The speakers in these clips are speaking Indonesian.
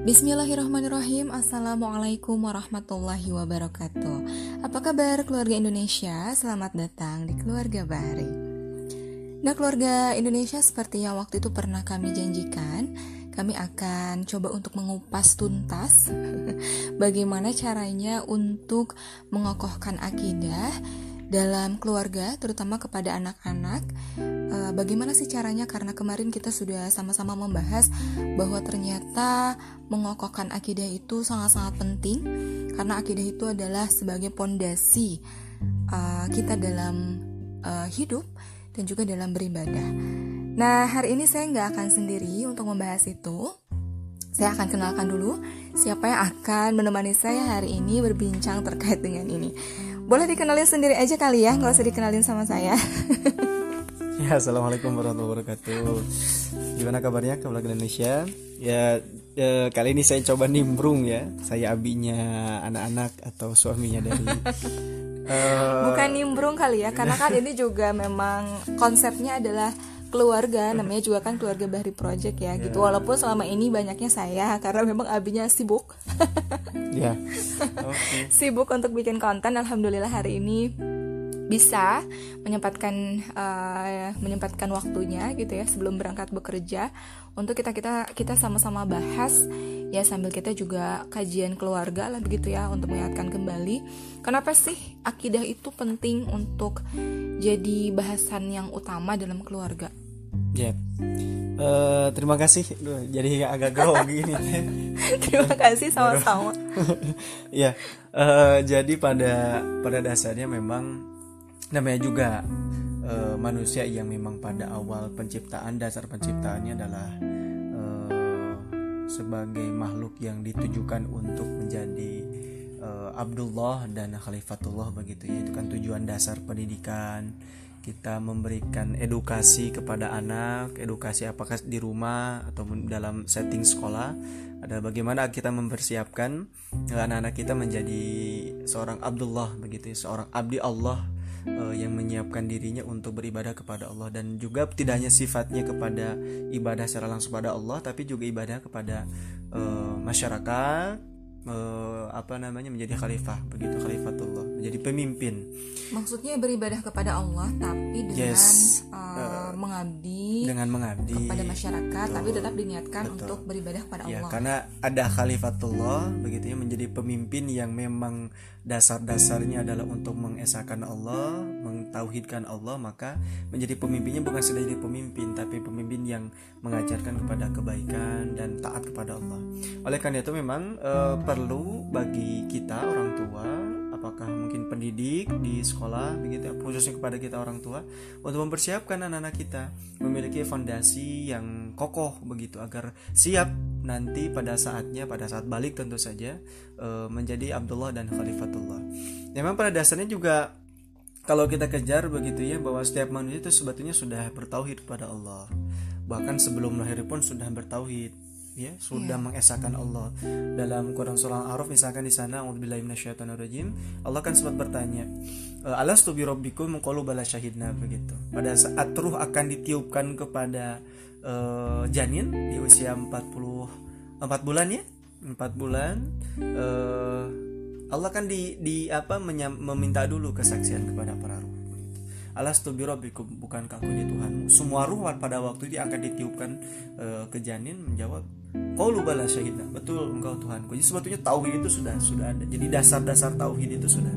Bismillahirrahmanirrahim. Assalamualaikum warahmatullahi wabarakatuh. Apa kabar keluarga Indonesia? Selamat datang di keluarga Bahari. Nah keluarga Indonesia seperti yang waktu itu pernah kami janjikan Kami akan coba untuk mengupas tuntas Bagaimana caranya untuk mengokohkan akidah dalam keluarga, terutama kepada anak-anak, uh, bagaimana sih caranya? Karena kemarin kita sudah sama-sama membahas bahwa ternyata mengokohkan akidah itu sangat-sangat penting, karena akidah itu adalah sebagai pondasi uh, kita dalam uh, hidup dan juga dalam beribadah. Nah, hari ini saya nggak akan sendiri untuk membahas itu. Saya akan kenalkan dulu siapa yang akan menemani saya hari ini berbincang terkait dengan ini. Boleh dikenalin sendiri aja kali ya, nggak usah dikenalin sama saya. ya, assalamualaikum warahmatullahi wabarakatuh. Gimana kabarnya keluarga Indonesia? Ya, ya, kali ini saya coba nimbrung ya. Saya abinya anak-anak atau suaminya dari. uh... Bukan nimbrung kali ya, karena kan ini juga memang konsepnya adalah keluarga namanya juga kan keluarga Bahri Project ya yeah. gitu walaupun selama ini banyaknya saya karena memang abinya sibuk ya yeah. okay. sibuk untuk bikin konten alhamdulillah hari ini bisa menyempatkan uh, menyempatkan waktunya gitu ya sebelum berangkat bekerja untuk kita kita kita sama-sama bahas ya sambil kita juga kajian keluarga lah begitu ya untuk mengingatkan kembali kenapa sih akidah itu penting untuk jadi bahasan yang utama dalam keluarga Ya. Yeah. Uh, terima kasih. Duh, jadi agak grogi ini. terima kasih sama-sama. ya. Uh, jadi pada pada dasarnya memang namanya juga uh, manusia yang memang pada awal penciptaan dasar penciptaannya adalah uh, sebagai makhluk yang ditujukan untuk menjadi uh, Abdullah dan Khalifatullah begitu ya. Itu kan tujuan dasar pendidikan kita memberikan edukasi kepada anak, edukasi apakah di rumah atau dalam setting sekolah, ada bagaimana kita mempersiapkan anak-anak kita menjadi seorang Abdullah begitu, ya, seorang abdi Allah uh, yang menyiapkan dirinya untuk beribadah kepada Allah. Dan juga tidak hanya sifatnya kepada ibadah secara langsung pada Allah, tapi juga ibadah kepada uh, masyarakat, uh, apa namanya menjadi khalifah. Begitu khalifatullah menjadi pemimpin. Maksudnya beribadah kepada Allah tapi dengan yes. Mengabdi dengan mengabdi kepada masyarakat Betul. tapi tetap diniatkan Betul. untuk beribadah kepada ya, Allah karena ada khalifatullah begitu ya menjadi pemimpin yang memang dasar-dasarnya adalah untuk mengesahkan Allah mentauhidkan Allah maka menjadi pemimpinnya bukan sudah jadi pemimpin tapi pemimpin yang mengajarkan kepada kebaikan dan taat kepada Allah oleh karena itu memang uh, perlu bagi kita orang tua apakah mungkin pendidik di sekolah begitu ya, khususnya kepada kita orang tua untuk mempersiapkan anak-anak kita memiliki fondasi yang kokoh begitu agar siap nanti pada saatnya pada saat balik tentu saja uh, menjadi Abdullah dan Khalifatullah. Memang pada dasarnya juga kalau kita kejar begitu ya bahwa setiap manusia itu sebetulnya sudah bertauhid kepada Allah. Bahkan sebelum lahir pun sudah bertauhid ya sudah yeah. mengesahkan Allah. Dalam Quran surah Al-Araf misalkan di sana rajim Allah kan sempat bertanya e, alastu bi rabbikum qalu bala syahidna? Begitu. Pada saat ruh akan ditiupkan kepada uh, janin di usia 40 4 bulan ya? 4 bulan uh, Allah kan di di apa menyam, meminta dulu kesaksian kepada para ruh. Alastu birabbikum bukankah aku ini Tuhanmu? Semua ruh pada waktu itu akan ditiupkan uh, ke janin? Menjawab Kau lupa lah syahidna betul engkau Tuhanku jadi sebetulnya tauhid itu sudah sudah ada. Jadi dasar-dasar tauhid itu sudah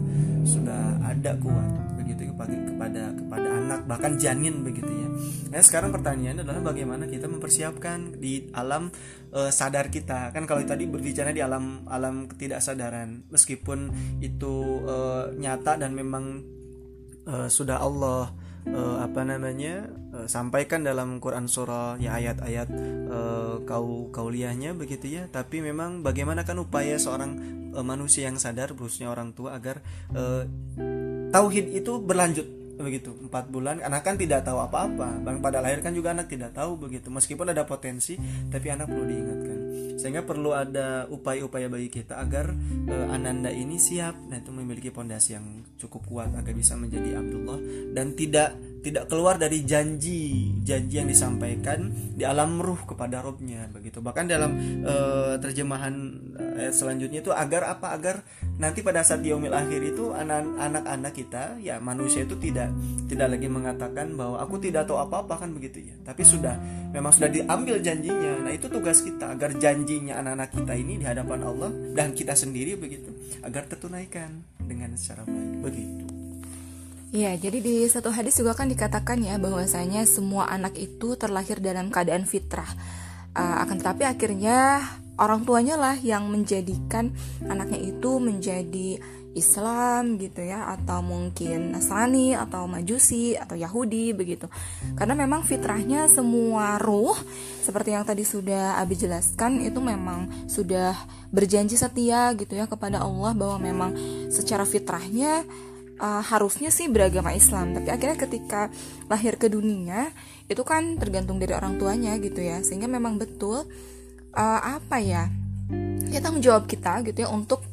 sudah ada kuat. Begitu kepada kepada kepada anak bahkan janin begitu ya. Nah sekarang pertanyaannya adalah bagaimana kita mempersiapkan di alam uh, sadar kita. Kan kalau tadi berbicara di alam alam ketidaksadaran meskipun itu uh, nyata dan memang uh, sudah Allah uh, apa namanya uh, sampaikan dalam Quran surah ya ayat-ayat uh, kau kauliahnya begitu ya. Tapi memang bagaimana kan upaya seorang uh, manusia yang sadar khususnya orang tua agar uh, tauhid itu berlanjut begitu empat bulan anak kan tidak tahu apa-apa. Bang pada lahir kan juga anak tidak tahu begitu. Meskipun ada potensi tapi anak perlu diingatkan. Sehingga perlu ada upaya-upaya bagi kita agar uh, ananda ini siap. Dan itu memiliki pondasi yang cukup kuat agar bisa menjadi Abdullah dan tidak tidak keluar dari janji janji yang disampaikan di alam ruh kepada Robnya begitu. Bahkan dalam uh, terjemahan ayat selanjutnya itu agar apa? Agar nanti pada saat di yaumil akhir itu anak-anak kita ya manusia itu tidak tidak lagi mengatakan bahwa aku tidak tahu apa-apa kan begitu ya. Tapi sudah memang sudah diambil janjinya. Nah itu tugas kita agar janjinya anak-anak kita ini di hadapan Allah dan kita sendiri begitu agar tertunaikan dengan secara baik begitu Iya, jadi di satu hadis juga kan dikatakan ya bahwasanya semua anak itu terlahir dalam keadaan fitrah. Uh, akan tetapi akhirnya orang tuanya lah yang menjadikan anaknya itu menjadi Islam gitu ya atau mungkin Nasrani atau Majusi atau Yahudi begitu. Karena memang fitrahnya semua ruh seperti yang tadi sudah Abi jelaskan itu memang sudah berjanji setia gitu ya kepada Allah bahwa memang secara fitrahnya uh, harusnya sih beragama Islam. Tapi akhirnya ketika lahir ke dunia itu kan tergantung dari orang tuanya gitu ya. Sehingga memang betul uh, apa ya ya tanggung jawab kita gitu ya untuk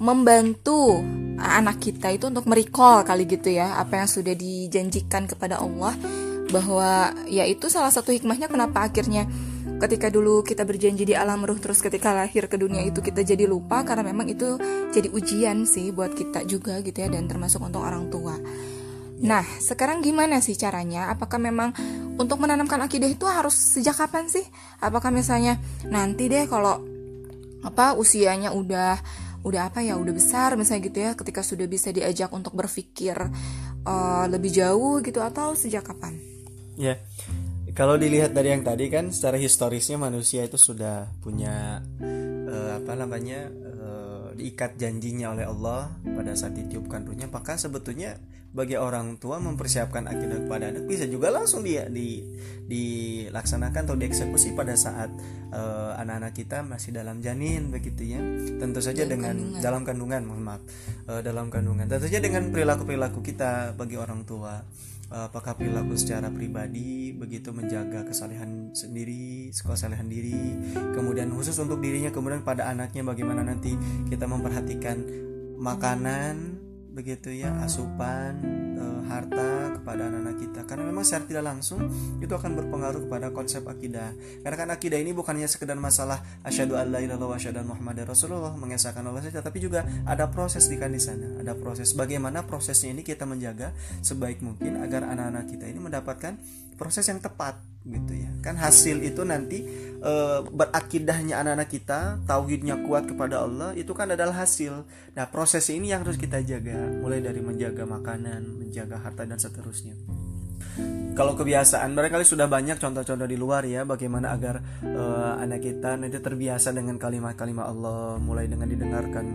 membantu anak kita itu untuk merecall kali gitu ya apa yang sudah dijanjikan kepada Allah bahwa ya itu salah satu hikmahnya kenapa akhirnya ketika dulu kita berjanji di alam ruh terus ketika lahir ke dunia itu kita jadi lupa karena memang itu jadi ujian sih buat kita juga gitu ya dan termasuk untuk orang tua. Nah, sekarang gimana sih caranya? Apakah memang untuk menanamkan akidah itu harus sejak kapan sih? Apakah misalnya nanti deh kalau apa usianya udah udah apa ya udah besar misalnya gitu ya ketika sudah bisa diajak untuk berpikir uh, lebih jauh gitu atau sejak kapan? Ya, kalau dilihat dari yang tadi kan secara historisnya manusia itu sudah punya uh, apa namanya uh, diikat janjinya oleh Allah pada saat ditiupkan ruhnya maka sebetulnya bagi orang tua mempersiapkan akidah kepada anak bisa juga langsung dia di dilaksanakan atau dieksekusi pada saat uh, anak-anak kita masih dalam janin begitu ya tentu saja dalam dengan kandungan. dalam kandungan mohon maaf uh, dalam kandungan tentu saja dengan perilaku perilaku kita bagi orang tua apakah perilaku secara pribadi begitu menjaga kesalehan sendiri kesalehan diri kemudian khusus untuk dirinya kemudian pada anaknya bagaimana nanti kita memperhatikan makanan begitu ya asupan e, harta kepada anak-anak kita. Karena memang secara tidak langsung itu akan berpengaruh kepada konsep akidah. Karena kan akidah ini bukan hanya sekedar masalah asyhadu alla ilaha wa asyhadu muhammadar rasulullah mengesahkan Allah saja tapi juga ada proses di kan di sana. Ada proses bagaimana prosesnya ini kita menjaga sebaik mungkin agar anak-anak kita ini mendapatkan proses yang tepat gitu ya. Kan hasil itu nanti e, berakidahnya anak-anak kita tauhidnya kuat kepada Allah itu kan adalah hasil. Nah proses ini yang harus kita jaga. Mulai dari menjaga makanan menjaga harta dan seterusnya kalau kebiasaan barangkali sudah banyak contoh-contoh di luar ya bagaimana agar uh, anak kita nanti terbiasa dengan kalimat-kalimat Allah mulai dengan didengarkan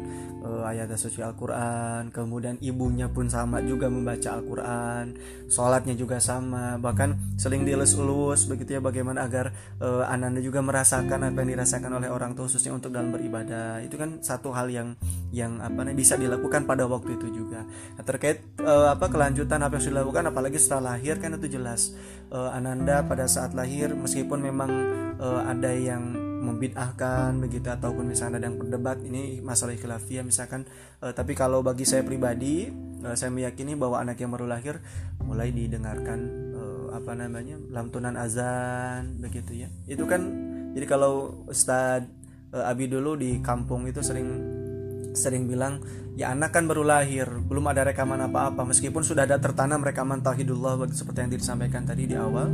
uh, ayat suci Al-Qur'an kemudian ibunya pun sama juga membaca Al-Qur'an sholatnya juga sama bahkan seling dielus-elus begitu ya bagaimana agar uh, ananda juga merasakan apa yang dirasakan oleh orang tua khususnya untuk dalam beribadah. Itu kan satu hal yang yang apa nih bisa dilakukan pada waktu itu juga. Nah, terkait uh, apa kelanjutan apa yang sudah dilakukan apalagi setelah lahir kan itu jelas. Uh, Ananda pada saat lahir meskipun memang uh, ada yang membid'ahkan begitu ataupun misalnya ada yang berdebat ini masalah khilafiyah misalkan uh, tapi kalau bagi saya pribadi uh, saya meyakini bahwa anak yang baru lahir mulai didengarkan uh, apa namanya lantunan azan begitu ya. Itu kan jadi kalau Ustadz uh, Abi dulu di kampung itu sering sering bilang ya anak kan baru lahir belum ada rekaman apa-apa. Meskipun sudah ada tertanam rekaman tauhidullah seperti yang disampaikan tadi di awal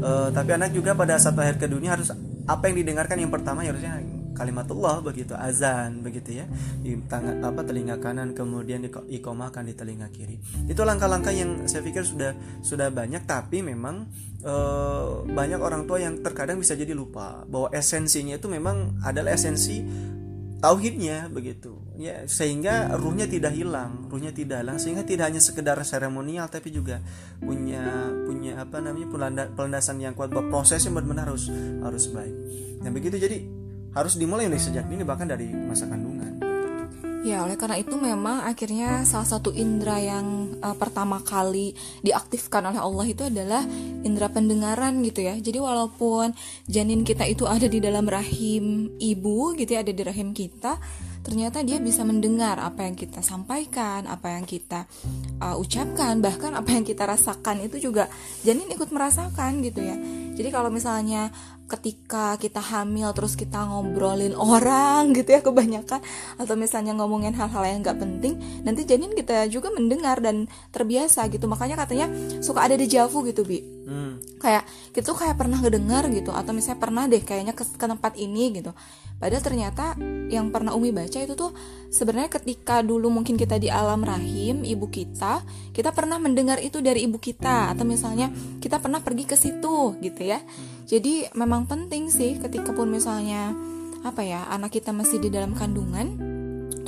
uh, tapi anak juga pada saat lahir ke dunia harus apa yang didengarkan yang pertama ya harusnya kalimatullah begitu azan begitu ya di tangan apa telinga kanan kemudian ikomahkan di telinga kiri. Itu langkah-langkah yang saya pikir sudah sudah banyak tapi memang e, banyak orang tua yang terkadang bisa jadi lupa bahwa esensinya itu memang adalah esensi tauhidnya begitu. Ya sehingga ruhnya tidak hilang ruhnya tidak hilang. Sehingga tidak hanya sekedar seremonial tapi juga punya punya apa namanya pelandasan yang kuat. Bahwa prosesnya benar-benar harus harus baik. Dan begitu. Jadi harus dimulai dari sejak ini bahkan dari masa kandungan Ya, oleh karena itu memang akhirnya salah satu indera yang uh, pertama kali diaktifkan oleh Allah itu adalah indera pendengaran gitu ya. Jadi walaupun janin kita itu ada di dalam rahim ibu gitu ya, ada di rahim kita, ternyata dia bisa mendengar apa yang kita sampaikan, apa yang kita uh, ucapkan, bahkan apa yang kita rasakan itu juga janin ikut merasakan gitu ya. Jadi kalau misalnya ketika kita hamil terus kita ngobrolin orang gitu ya kebanyakan atau misalnya ngomongin hal-hal yang nggak penting nanti janin kita juga mendengar dan terbiasa gitu. Makanya katanya suka ada dejavu gitu bi. Hmm. kayak gitu kayak pernah ngedengar gitu atau misalnya pernah deh kayaknya ke, ke tempat ini gitu. Padahal ternyata yang pernah Umi baca itu tuh sebenarnya ketika dulu mungkin kita di alam rahim ibu kita kita pernah mendengar itu dari ibu kita. Atau misalnya kita pernah pergi ke situ gitu ya jadi memang penting sih ketika pun misalnya apa ya anak kita masih di dalam kandungan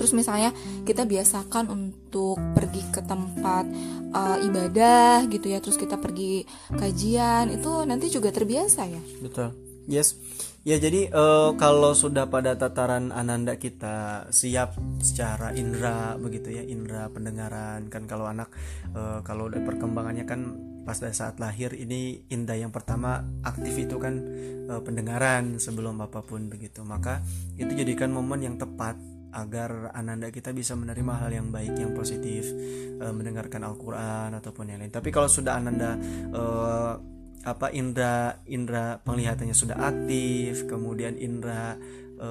terus misalnya kita biasakan untuk pergi ke tempat uh, ibadah gitu ya terus kita pergi kajian itu nanti juga terbiasa ya. Betul. Yes. Ya jadi uh, kalau sudah pada tataran ananda kita siap secara indera begitu ya indera pendengaran kan kalau anak uh, kalau udah perkembangannya kan pas dari saat lahir ini indera yang pertama aktif itu kan uh, pendengaran sebelum apa pun begitu. Maka itu jadikan momen yang tepat agar ananda kita bisa menerima hal yang baik yang positif uh, mendengarkan Al-Quran ataupun yang lain. Tapi kalau sudah ananda uh, apa indra indra penglihatannya sudah aktif kemudian indra e,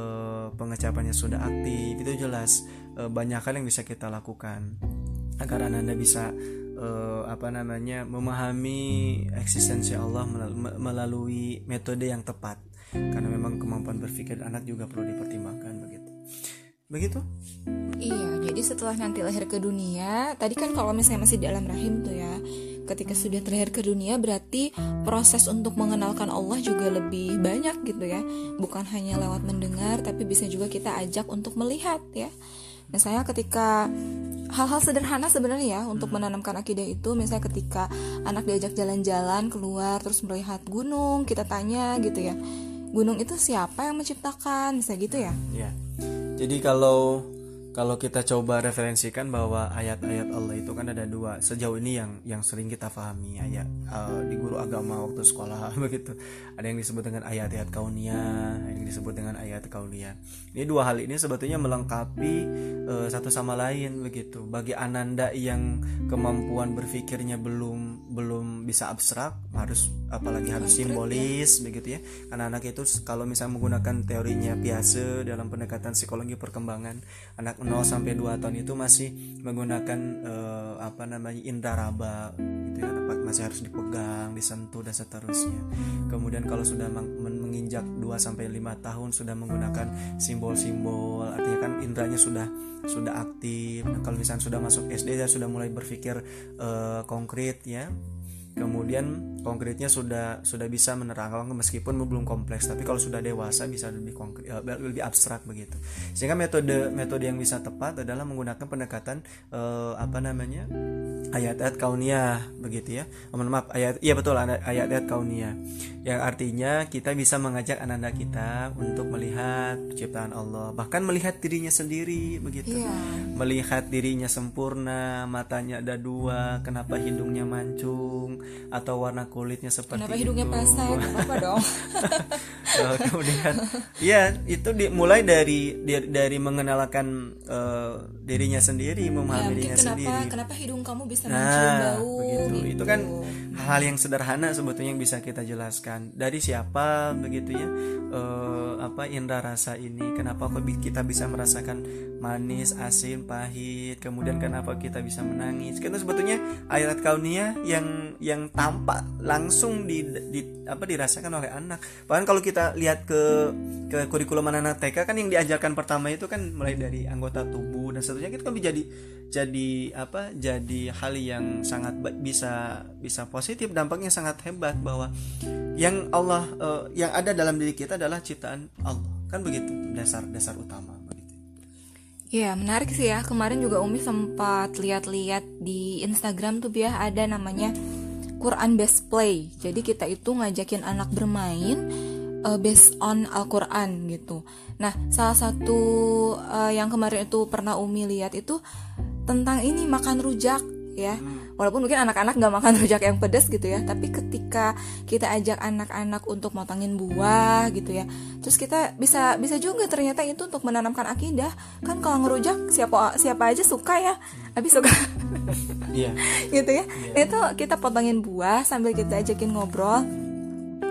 pengecapannya sudah aktif itu jelas e, banyak hal yang bisa kita lakukan agar anda bisa e, apa namanya memahami eksistensi Allah melalui metode yang tepat. Karena memang kemampuan berpikir anak juga perlu dipertimbangkan begitu. Begitu? Iya jadi setelah nanti lahir ke dunia tadi kan kalau misalnya masih di dalam rahim tuh ya ketika sudah terlahir ke dunia berarti proses untuk mengenalkan Allah juga lebih banyak gitu ya. Bukan hanya lewat mendengar tapi bisa juga kita ajak untuk melihat ya. Misalnya ketika hal-hal sederhana sebenarnya ya untuk menanamkan akidah itu. Misalnya ketika anak diajak jalan-jalan keluar terus melihat gunung kita tanya gitu ya gunung itu siapa yang menciptakan? Bisa gitu ya. Ya jadi kalau kalau kita coba referensikan bahwa ayat-ayat Allah itu kan ada dua sejauh ini yang yang sering kita pahami ayat uh, di guru agama waktu sekolah begitu. Ada yang disebut dengan ayat-ayat kaunia yang disebut dengan ayat kaunia ini dua hal ini sebetulnya melengkapi uh, satu sama lain begitu. Bagi ananda yang kemampuan berpikirnya belum belum bisa abstrak harus apalagi harus simbolis begitu ya karena anak itu kalau misalnya menggunakan teorinya biasa dalam pendekatan psikologi perkembangan anak 0 sampai 2 tahun itu masih menggunakan uh, apa namanya indaraba gitu ya masih harus dipegang, disentuh dan seterusnya. Kemudian kalau sudah menginjak 2 sampai 5 tahun sudah menggunakan simbol-simbol, artinya kan indranya sudah sudah aktif. Nah, kalau misalnya sudah masuk SD ya sudah mulai berpikir uh, konkret ya kemudian konkretnya sudah sudah bisa menerangkan meskipun belum kompleks tapi kalau sudah dewasa bisa lebih konkret uh, lebih abstrak begitu. Sehingga metode metode yang bisa tepat adalah menggunakan pendekatan uh, apa namanya ayat-ayat kauniyah begitu ya. Oh, maaf ayat iya betul ayat-ayat kauniyah. Yang artinya kita bisa mengajak anak-anak kita untuk melihat ciptaan Allah. Bahkan melihat dirinya sendiri begitu. Yeah. melihat dirinya sempurna matanya ada dua kenapa hidungnya mancung atau warna kulitnya seperti Kenapa hidungnya itu. pesek? Apa dong? uh, kemudian ya itu dimulai dari dari, dari mengenalkan uh, dirinya sendiri, memahami ya, dirinya kenapa, sendiri. Kenapa hidung kamu bisa nah, mencium bau? Begitu. Gitu. Itu kan hal yang sederhana sebetulnya yang bisa kita jelaskan. Dari siapa begitu ya? Uh, apa indra rasa ini? Kenapa kita bisa merasakan manis, asin, pahit? Kemudian kenapa kita bisa menangis? Karena sebetulnya ayat kaunia yang yang tampak langsung di, di apa dirasakan oleh anak. Bahkan kalau kita lihat ke ke kurikulum anak TK kan yang diajarkan pertama itu kan mulai dari anggota tubuh dan seterusnya itu kan jadi jadi apa jadi hal yang sangat bisa bisa positif dampaknya sangat hebat bahwa yang Allah uh, yang ada dalam diri kita adalah ciptaan Allah kan begitu dasar dasar utama Ya menarik sih ya kemarin juga Umi sempat lihat-lihat di Instagram tuh biar ada namanya Quran Best Play. Jadi kita itu ngajakin anak bermain uh, based on Al-Quran gitu. Nah, salah satu uh, yang kemarin itu pernah Umi lihat itu tentang ini makan rujak ya. Walaupun mungkin anak-anak nggak makan rujak yang pedas gitu ya tapi ketika kita ajak anak-anak untuk motongin buah gitu ya terus kita bisa bisa juga ternyata itu untuk menanamkan akidah. Kan kalau ngerujak siapa siapa aja suka ya. Habis suka. Iya. gitu ya. Nah, itu kita potongin buah sambil kita ajakin ngobrol.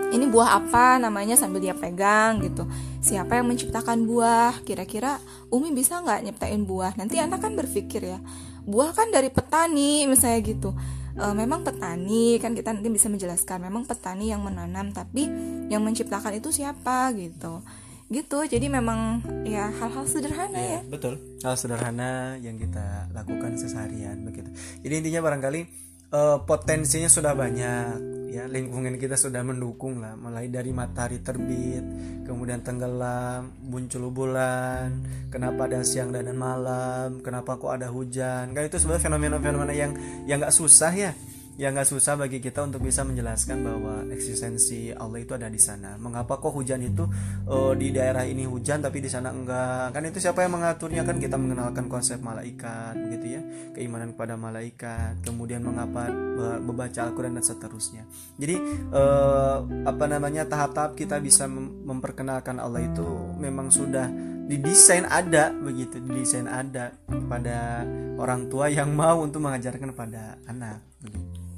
Ini buah apa namanya sambil dia pegang gitu. Siapa yang menciptakan buah? Kira-kira Umi bisa nggak nyiptain buah? Nanti anak kan berpikir ya buah kan dari petani misalnya gitu. E, memang petani kan kita nanti bisa menjelaskan memang petani yang menanam tapi yang menciptakan itu siapa gitu. Gitu jadi memang ya hal-hal sederhana ya. betul. Hal sederhana yang kita lakukan seharian begitu. Jadi intinya barangkali eh, potensinya sudah banyak ya. Lingkungan kita sudah mendukung lah mulai dari matahari terbit kemudian tenggelam muncul bulan kenapa ada siang dan malam kenapa kok ada hujan. Kan itu sebenarnya fenomena-fenomena yang yang nggak susah ya yang nggak susah bagi kita untuk bisa menjelaskan bahwa eksistensi Allah itu ada di sana. Mengapa kok hujan itu eh, di daerah ini hujan tapi di sana enggak? Kan itu siapa yang mengaturnya kan kita mengenalkan konsep malaikat gitu ya, keimanan kepada malaikat, kemudian mengapa be- membaca Al-Qur'an dan seterusnya. Jadi eh, apa namanya tahap-tahap kita bisa mem- memperkenalkan Allah itu memang sudah didesain ada begitu didesain ada pada orang tua yang mau untuk mengajarkan pada anak begitu.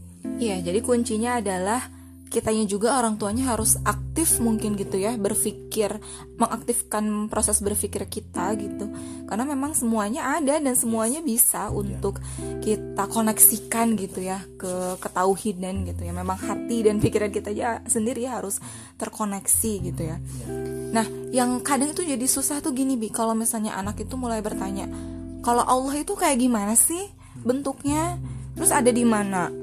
Iya, jadi kuncinya adalah kitanya juga orang tuanya harus aktif mungkin gitu ya, berpikir, mengaktifkan proses berpikir kita gitu. Karena memang semuanya ada dan semuanya bisa untuk kita koneksikan gitu ya ke ketauhidan gitu ya. Memang hati dan pikiran kita aja sendiri harus terkoneksi gitu ya. Nah, yang kadang itu jadi susah tuh gini bi, kalau misalnya anak itu mulai bertanya, kalau Allah itu kayak gimana sih bentuknya? Terus ada di mana?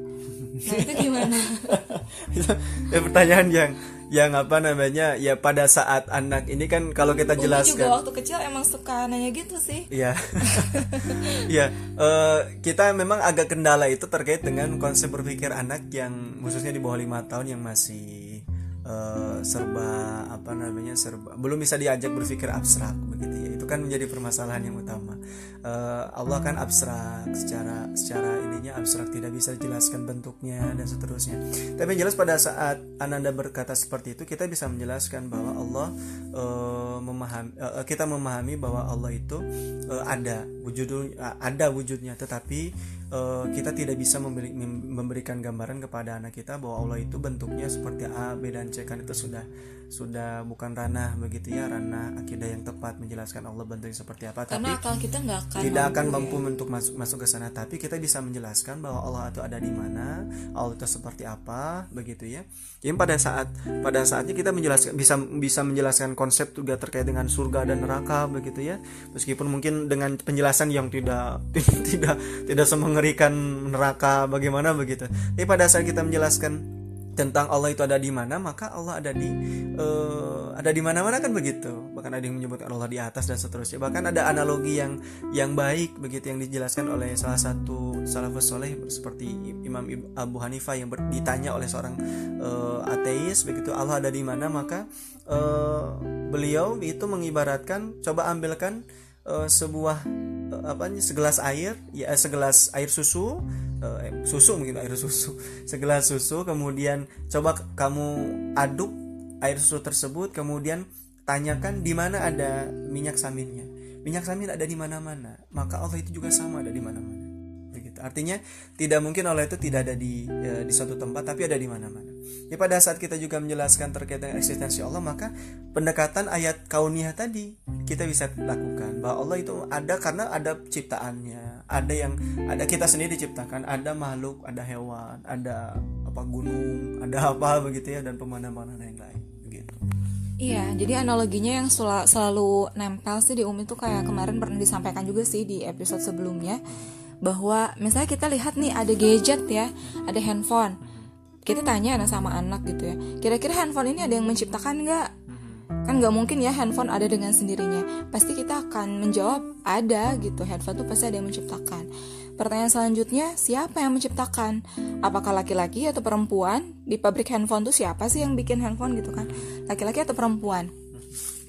Nah itu gimana? itu ya, pertanyaan yang yang apa namanya ya pada saat anak ini kan kalau kita Umi jelaskan juga waktu kecil emang suka nanya gitu sih. Iya, ya eh, kita memang agak kendala itu terkait dengan konsep berpikir anak yang khususnya di bawah lima tahun yang masih eh, serba apa namanya serba belum bisa diajak berpikir abstrak begitu ya itu kan menjadi permasalahan yang utama Eh, Allah kan abstrak secara secara ininya abstrak tidak bisa dijelaskan bentuknya dan seterusnya. Tapi yang jelas pada saat Ananda berkata seperti itu kita bisa menjelaskan bahwa Allah eh, memahami eh, kita memahami bahwa Allah itu eh, ada wujud ada wujudnya. Tetapi eh, kita tidak bisa memberi- mem- memberikan gambaran kepada anak kita bahwa Allah itu bentuknya seperti A, B dan C. Kan itu sudah sudah bukan ranah begitu ya ranah akidah yang tepat menjelaskan Allah bentuknya seperti apa. Tapi Karena akal kita nggak akan tidak akan mampu mampu ya. untuk masuk masuk ke sana. Tapi kita bisa menjelaskan bahwa Allah itu ada di mana Allah itu seperti apa begitu ya. Jadi pada saat pada saatnya kita menjelaskan bisa bisa menjelaskan konsep juga terkait dengan surga dan neraka begitu ya. Meskipun mungkin dengan penjelasan yang tidak tidak tidak semengerikan neraka bagaimana begitu. Tapi pada saat kita menjelaskan tentang Allah itu ada di mana maka Allah ada di eh, ada di mana-mana kan begitu. Bahkan ada yang menyebutkan Allah di atas dan seterusnya. Bahkan ada analogi yang yang baik begitu yang dijelaskan oleh salah satu salafus soleh seperti Imam Abu Hanifah yang ditanya oleh seorang eh, ateis begitu Allah ada di mana? Maka eh, beliau itu mengibaratkan coba ambilkan eh, sebuah eh, apa nih, segelas air ya eh, segelas air susu eh, susu mungkin air susu segelas susu kemudian coba kamu aduk air susu tersebut kemudian tanyakan di mana ada minyak saminnya. Minyak samin ada di mana-mana maka Allah itu juga sama ada di mana-mana begitu artinya tidak mungkin Allah itu tidak ada di eh, di suatu tempat tapi ada di mana-mana. Ya pada saat kita juga menjelaskan terkait dengan eksistensi Allah maka pendekatan ayat kauniyah tadi kita bisa lakukan bahwa Allah itu ada karena ada ciptaannya. Ada yang ada kita sendiri diciptakan. Ada makhluk ada hewan ada apa gunung ada apa begitu ya dan pemandangan yang lain begitu. Iya, jadi analoginya yang sel- selalu nempel sih di Umi tuh kayak kemarin pernah disampaikan juga sih di episode sebelumnya bahwa misalnya kita lihat nih ada gadget ya, ada handphone. Kita tanya anak sama anak gitu ya, kira-kira handphone ini ada yang menciptakan nggak? Kan nggak mungkin ya handphone ada dengan sendirinya. Pasti kita akan menjawab ada gitu, handphone tuh pasti ada yang menciptakan. Pertanyaan selanjutnya, siapa yang menciptakan? Apakah laki-laki atau perempuan? Di pabrik handphone tuh siapa sih yang bikin handphone gitu kan? Laki-laki atau perempuan?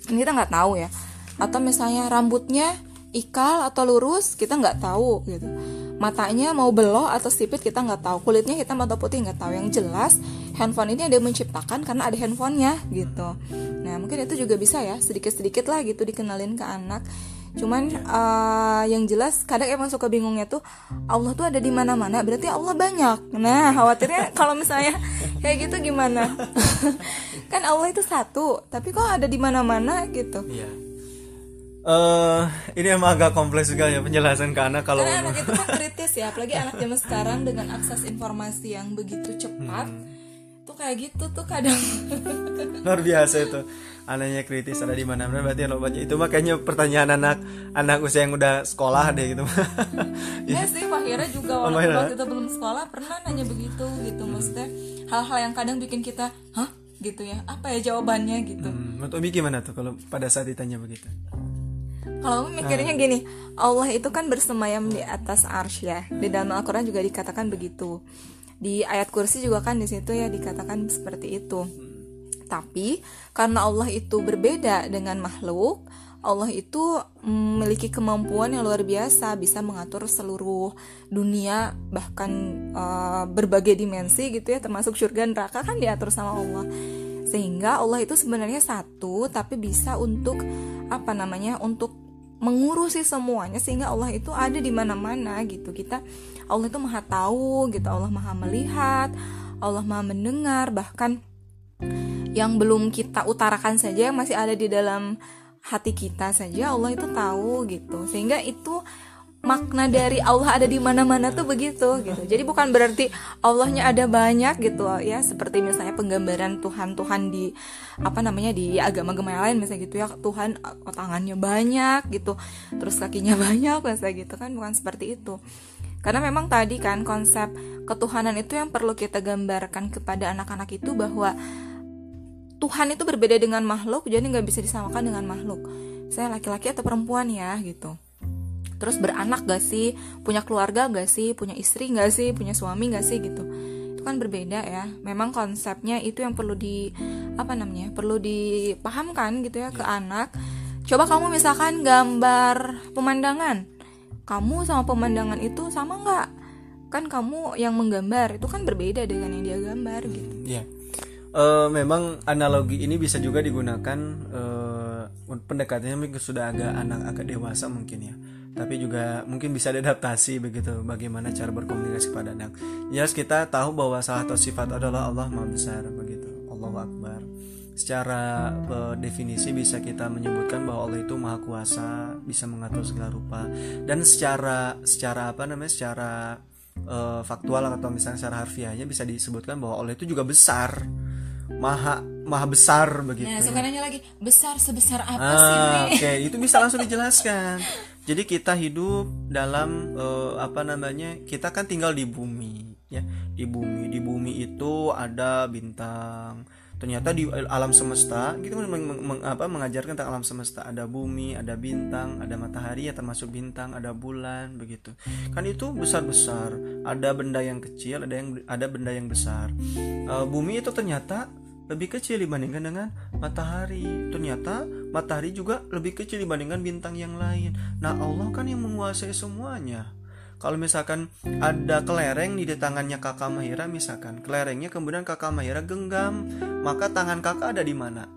Ini kita nggak tahu ya. Atau misalnya rambutnya ikal atau lurus, kita nggak tahu gitu. matanya mau beloh atau sipit kita nggak tahu. Kulitnya hitam atau putih nggak tahu. Yang jelas handphone ini ada yang menciptakan karena ada handphonenya gitu. Nah mungkin itu juga bisa ya sedikit sedikit lah gitu dikenalin ke anak. Cuman uh, yang jelas kadang emang suka bingungnya tuh Allah tuh ada di mana mana berarti Allah banyak. Nah khawatirnya kalau misalnya kayak gitu gimana? Kan Allah itu satu tapi kok ada di mana mana gitu. Iya. Eh, ini emang agak kompleks juga ya penjelasan ke anak kalau karena anak itu kan kritis ya apalagi anak zaman sekarang dengan akses informasi yang begitu cepat tuh kayak gitu tuh kadang. Luar biasa itu. Anaknya kritis ada di mana mana berarti lo baca itu makanya pertanyaan anak anak usia yang udah sekolah deh gitu. Ya sih Fahira juga Oh, walaupun Mahira. waktu itu belum sekolah pernah nanya begitu gitu maksudnya hal-hal yang kadang bikin kita hah? gitu ya. Apa ya jawabannya gitu. Hmm, menurut Umi gimana tuh kalau pada saat ditanya begitu Kalau mikirnya gini, Allah itu kan bersemayam di atas arsy ya. Di dalam Al-Quran juga dikatakan begitu. Di ayat kursi juga kan di situ ya dikatakan seperti itu. Tapi karena Allah itu berbeda dengan makhluk, Allah itu memiliki kemampuan yang luar biasa bisa mengatur seluruh dunia bahkan eh, berbagai dimensi gitu ya termasuk surga dan neraka kan diatur sama Allah sehingga Allah itu sebenarnya satu tapi bisa untuk apa namanya untuk mengurusi semuanya sehingga Allah itu ada di mana-mana gitu. Kita Allah itu maha tahu gitu Allah maha melihat Allah maha mendengar bahkan yang belum kita utarakan saja yang masih ada di dalam hati kita saja Allah itu tahu gitu. Sehingga itu makna dari Allah ada di mana-mana tuh begitu gitu. Jadi bukan berarti Allahnya ada banyak gitu. Ya seperti misalnya penggambaran Tuhan Tuhan di apa namanya di agama-agama lain misalnya gitu ya Tuhan oh, tangannya banyak gitu. Terus kakinya banyak misalnya gitu kan bukan seperti itu. Karena memang tadi kan konsep ketuhanan itu yang perlu kita gambarkan kepada anak-anak itu bahwa Tuhan itu berbeda dengan makhluk jadi nggak bisa disamakan dengan makhluk. Saya laki-laki atau perempuan ya gitu terus beranak gak sih? Punya keluarga gak sih? Punya istri gak sih? Punya suami gak sih? Gitu. Itu kan berbeda ya. Memang konsepnya itu yang perlu di apa namanya perlu dipahamkan gitu ya ke anak. Coba kamu misalkan gambar pemandangan. Kamu sama pemandangan itu sama nggak? Kan kamu yang menggambar. Itu kan berbeda dengan yang dia gambar gitu. Iya. Eh, memang analogi ini bisa juga digunakan eh, pendekatannya mungkin sudah agak anak agak dewasa mungkin ya. Tapi juga mungkin bisa diadaptasi begitu bagaimana cara berkomunikasi pada anak. Jelas kita tahu bahwa salah satu sifat adalah Allah Maha Besar begitu. Allahu Akbar. Secara eh, definisi bisa kita menyebutkan bahwa Allah itu Maha Kuasa, bisa mengatur segala rupa dan secara secara apa namanya? secara eh, faktual atau misalnya secara harfiahnya bisa disebutkan bahwa Allah itu juga besar maha maha besar begitu nah ya. nanya lagi besar sebesar apa Ah, sih oke itu bisa langsung dijelaskan jadi kita hidup dalam eh, apa namanya kita kan tinggal di bumi ya. Di bumi di bumi itu ada bintang. Ternyata di alam semesta kan meng- meng- apa mengajarkan tentang alam semesta. Ada bumi ada bintang ada matahari ya termasuk bintang ada bulan begitu. Kan itu besar besar ada benda yang kecil ada yang ada benda yang besar. Eh, bumi itu ternyata lebih kecil dibandingkan dengan matahari. Ternyata matahari juga lebih kecil dibandingkan bintang yang lain. Nah, Allah kan yang menguasai semuanya. Kalau misalkan ada kelereng di tangannya kakak Mahira misalkan, kelerengnya kemudian kakak Mahira genggam, maka tangan kakak ada di mana?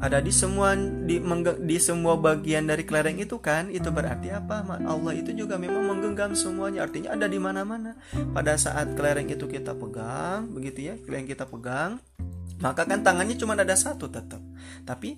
Ada di semua di, mengge- di semua bagian dari kelereng itu kan? Itu berarti apa? Allah itu juga memang menggenggam semuanya. Artinya ada di mana-mana. Pada saat kelereng itu kita pegang, begitu ya, kelereng kita pegang, maka kan tangannya cuma ada satu tetap tapi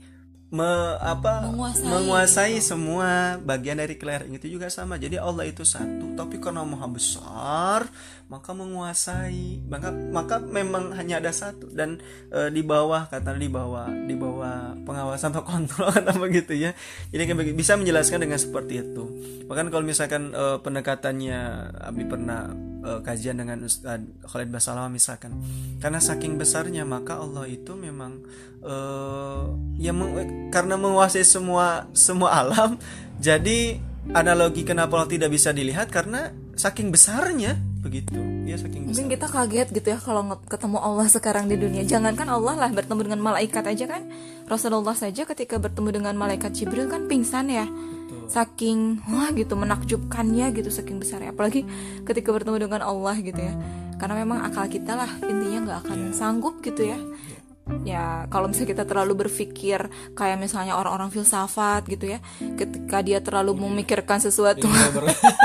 me- apa Menguasai. menguasai semua bagian dari kelereng itu juga sama jadi Allah itu satu tapi karena maha besar maka menguasai maka maka memang hanya ada satu dan e, di bawah kata di bawah di bawah pengawasan atau kontrol atau begitu ya jadi begitu. bisa menjelaskan dengan seperti itu bahkan kalau misalkan e, pendekatannya Abi pernah eh, kajian dengan Ustadz Khalid Basalamah misalkan karena saking besarnya maka Allah itu memang eh ya meng- karena menguasai semua semua alam jadi analogi kenapa Allah tidak bisa dilihat karena saking besarnya begitu ya saking besar Mungkin kita kaget gitu ya kalau ketemu Allah sekarang di dunia. Jangankan Allah lah bertemu dengan malaikat aja kan. Rasulullah saja ketika bertemu dengan malaikat Jibril kan pingsan ya. Saking wah gitu menakjubkannya gitu saking besar apalagi ketika bertemu dengan Allah gitu ya karena memang akal kita lah intinya nggak akan yeah. sanggup gitu ya ya kalau misalnya kita terlalu berpikir kayak misalnya orang-orang filsafat gitu ya ketika dia terlalu memikirkan sesuatu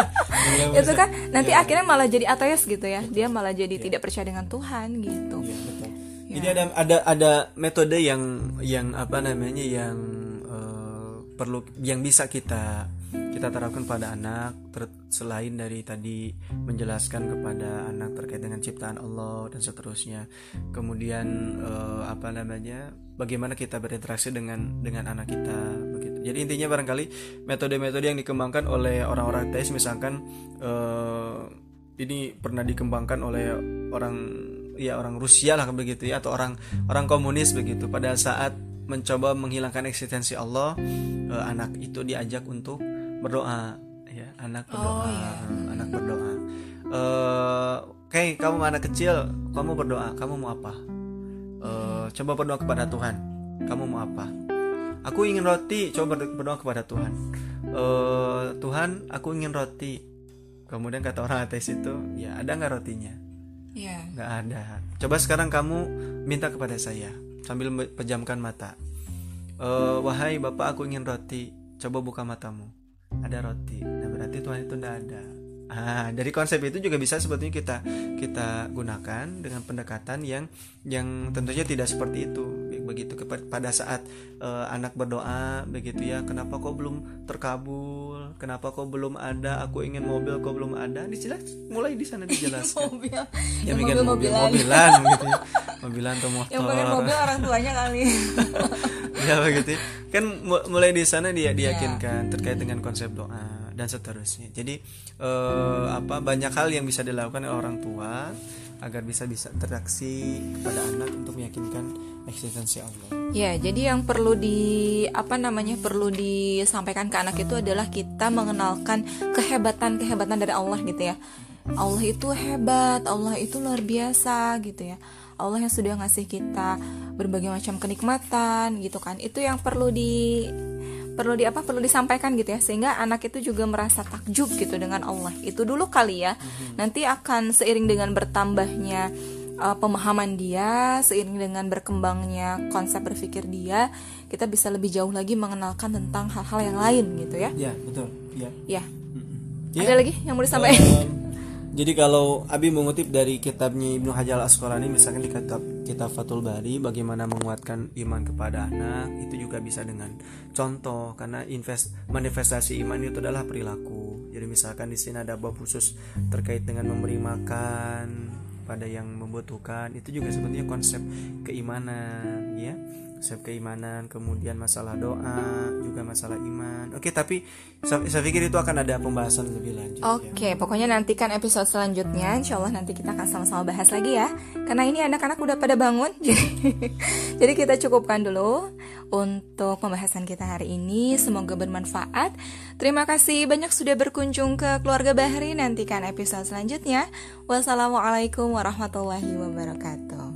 itu kan nanti ya. akhirnya malah jadi ateis gitu ya dia malah jadi ya. tidak percaya dengan Tuhan gitu ya, betul. Ya. jadi ada ada ada metode yang yang apa namanya yang perlu yang bisa kita kita terapkan pada anak ter, selain dari tadi menjelaskan kepada anak terkait dengan ciptaan Allah dan seterusnya. Kemudian uh, apa namanya bagaimana kita berinteraksi dengan dengan anak kita begitu. Jadi intinya barangkali metode-metode yang dikembangkan oleh orang-orang tes misalkan uh, ini pernah dikembangkan oleh orang ya orang Rusia lah begitu ya atau orang orang komunis begitu. Pada saat mencoba menghilangkan eksistensi Allah uh, anak itu diajak untuk berdoa ya anak oh, berdoa oh, iya. anak berdoa. Uh, oke okay, kamu anak kecil kamu berdoa kamu mau apa? Uh, coba berdoa kepada Tuhan kamu mau apa? Aku ingin roti coba berdoa kepada Tuhan. Uh, Tuhan aku ingin roti. Kemudian kata orang ateis itu ya ada nggak rotinya? Yeah. nggak ada. Coba sekarang kamu minta kepada saya sambil pejamkan mata. Uh, wahai bapak aku ingin roti. Coba buka matamu. Ada roti. Nah berarti Tuhan itu tidak ada. Ah dari konsep itu juga bisa sebetulnya kita kita gunakan dengan pendekatan yang yang tentunya tidak seperti itu begitu pada saat uh, anak berdoa begitu ya kenapa kok belum terkabul? Kenapa kok belum ada? Aku ingin mobil kok belum ada. Dijelas mulai di sana dijelaskan. Mobil. Ya, mobil mobilan. mobilan gitu ya. mobilan atau motor yang pengen mobil orang tuanya kali. Ya begitu kan mulai di sana dia iya. diyakinkan terkait dengan konsep doa dan seterusnya. Jadi eh, apa banyak hal yang bisa dilakukan oleh orang tua agar bisa bisa interaksi kepada anak untuk meyakinkan eksistensi Allah. Ya, jadi yang perlu di apa namanya perlu disampaikan ke anak itu adalah kita mengenalkan kehebatan kehebatan dari Allah gitu ya. Allah itu hebat, Allah itu luar biasa gitu ya. Allah yang sudah ngasih kita berbagai macam kenikmatan gitu kan itu yang perlu di perlu di apa perlu disampaikan gitu ya sehingga anak itu juga merasa takjub gitu dengan Allah itu dulu kali ya mhm. nanti akan seiring dengan bertambahnya uh, pemahaman dia seiring dengan berkembangnya konsep berpikir dia kita bisa lebih jauh lagi mengenalkan tentang hal-hal yang lain gitu ya. Ya betul. Ya. Ya, ya. ada lagi yang mau disampaikan? Um, jadi kalau Abi mengutip dari kitabnya Ibnu Hajar Asqalani misalkan di kitab kitab Fathul Bari bagaimana menguatkan iman kepada anak itu juga bisa dengan contoh karena invest manifestasi iman itu adalah perilaku. Jadi misalkan di sini ada bab khusus terkait dengan memberi makan pada yang membutuhkan. Itu juga sebetulnya konsep keimanan ya konsep keimanan kemudian masalah doa juga masalah iman. Oke tapi saya, saya pikir itu akan ada pembahasan lebih lanjut ya. oke ya. pokoknya nantikan episode selanjutnya. Insya Allah nanti kita akan sama-sama bahas lagi ya. Karena ini anak-anak udah pada bangun jadi kita cukupkan dulu untuk pembahasan kita hari ini. Semoga bermanfaat. Terima kasih banyak sudah berkunjung ke keluarga Bahri. Nantikan episode selanjutnya. Wassalamualaikum warahmatullahi wabarakatuh